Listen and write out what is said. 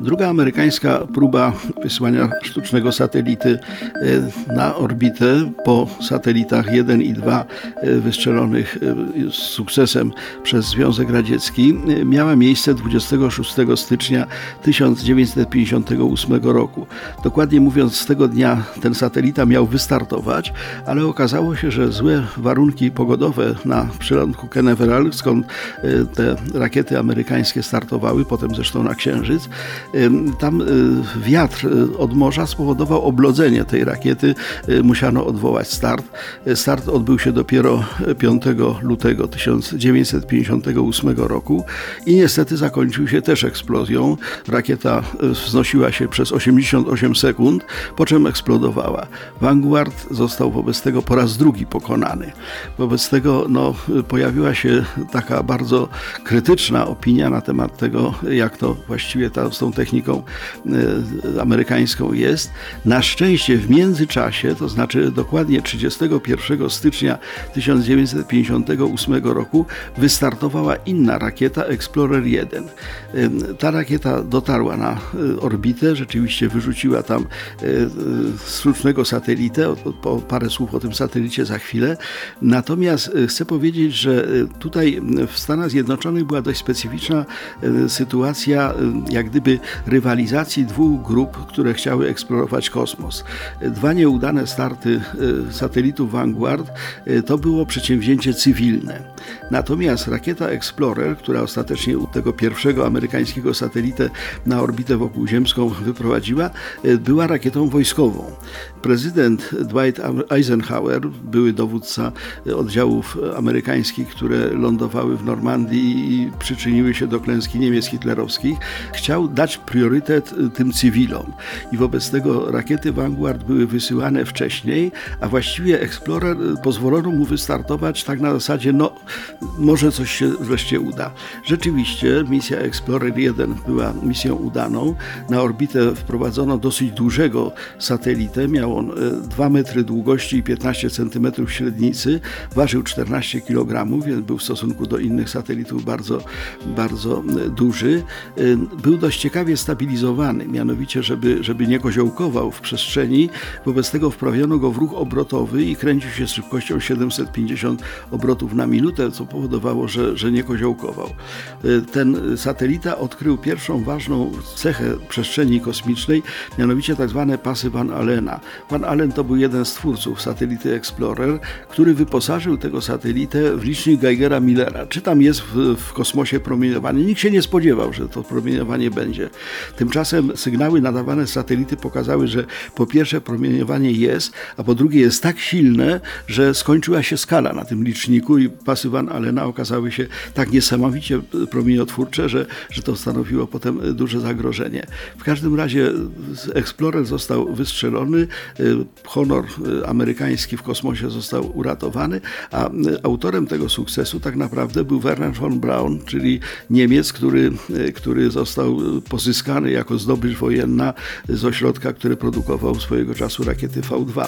Druga amerykańska próba wysłania sztucznego satelity e, na orbitę po satelitach 1 i 2 e, wystrzelonych e, z sukcesem przez Związek Radziecki miała miejsce 26 stycznia 1958 roku. Dokładnie mówiąc, z tego dnia ten satelita miał wystartować, ale okazało się, że złe warunki pogodowe na przylądku Canaveral, skąd te rakiety amerykańskie startowały, potem zresztą na Księżyc, tam y, wiatr y, od morza spowodował oblodzenie tej rakiety. Y, musiano odwołać start. Start odbył się dopiero 5 lutego 1958 roku i niestety zakończył się też eksplozją. Rakieta wznosiła się przez 88 sekund, po czym eksplodowała. Vanguard został wobec tego po raz drugi pokonany. Wobec tego no, pojawiła się taka bardzo krytyczna opinia na temat tego, jak to właściwie ta, z tą techniką e, amerykańską jest. Na szczęście w międzyczasie, to znaczy dokładnie 31 stycznia 1958 roku, wystartowała inna rakieta Explorer 1. E, ta rakieta dotarła na e, orbitę, rzeczywiście wyrzuciła tam sztucznego satelitę. Po parę słów o tym satelicie za chwilę. Natomiast chcę powiedzieć, że tutaj w Stanach Zjednoczonych była dość specyficzna sytuacja, jak gdyby rywalizacji dwóch grup, które chciały eksplorować kosmos. Dwa nieudane starty e, satelitów Vanguard e, to było przedsięwzięcie cywilne. Natomiast rakieta Explorer, która ostatecznie tego pierwszego amerykańskiego satelitę na orbitę wokółziemską wyprowadziła, e, była rakietą wojskową. Prezydent Dwight Eisenhower, były dowódca oddziałów amerykańskich, które lądowały w Normandii i przyczyniły się do klęski Niemiec hitlerowskich, chciał dać priorytet y, tym cywilom. I wobec tego rakiety Vanguard były wysyłane wcześniej, a właściwie Explorer y, pozwolono mu wystartować tak na zasadzie, no może coś się wreszcie uda. Rzeczywiście misja Explorer 1 była misją udaną. Na orbitę wprowadzono dosyć dużego satelitę. Miał on 2 y, metry długości i 15 cm średnicy. Ważył 14 kg, więc był w stosunku do innych satelitów bardzo, bardzo duży. Był dość ciekawie stabilny stabilizowany, mianowicie, żeby, żeby nie koziołkował w przestrzeni. Wobec tego wprawiono go w ruch obrotowy i kręcił się z szybkością 750 obrotów na minutę, co powodowało, że, że nie koziołkował. E, ten satelita odkrył pierwszą ważną cechę przestrzeni kosmicznej, mianowicie tak zwane pasy Van Allena. Van Allen to był jeden z twórców satelity Explorer, który wyposażył tego satelitę w licznik Geigera Millera. Czy tam jest w, w kosmosie promieniowanie? Nikt się nie spodziewał, że to promieniowanie będzie. Tymczasem sygnały nadawane z satelity pokazały, że po pierwsze promieniowanie jest, a po drugie jest tak silne, że skończyła się skala na tym liczniku i pasy Van Allena okazały się tak niesamowicie promieniotwórcze, że, że to stanowiło potem duże zagrożenie. W każdym razie Explorer został wystrzelony, honor amerykański w kosmosie został uratowany, a autorem tego sukcesu tak naprawdę był Werner von Braun, czyli Niemiec, który, który został pozyskany jako zdobycz wojenna z ośrodka, który produkował swojego czasu rakiety V2.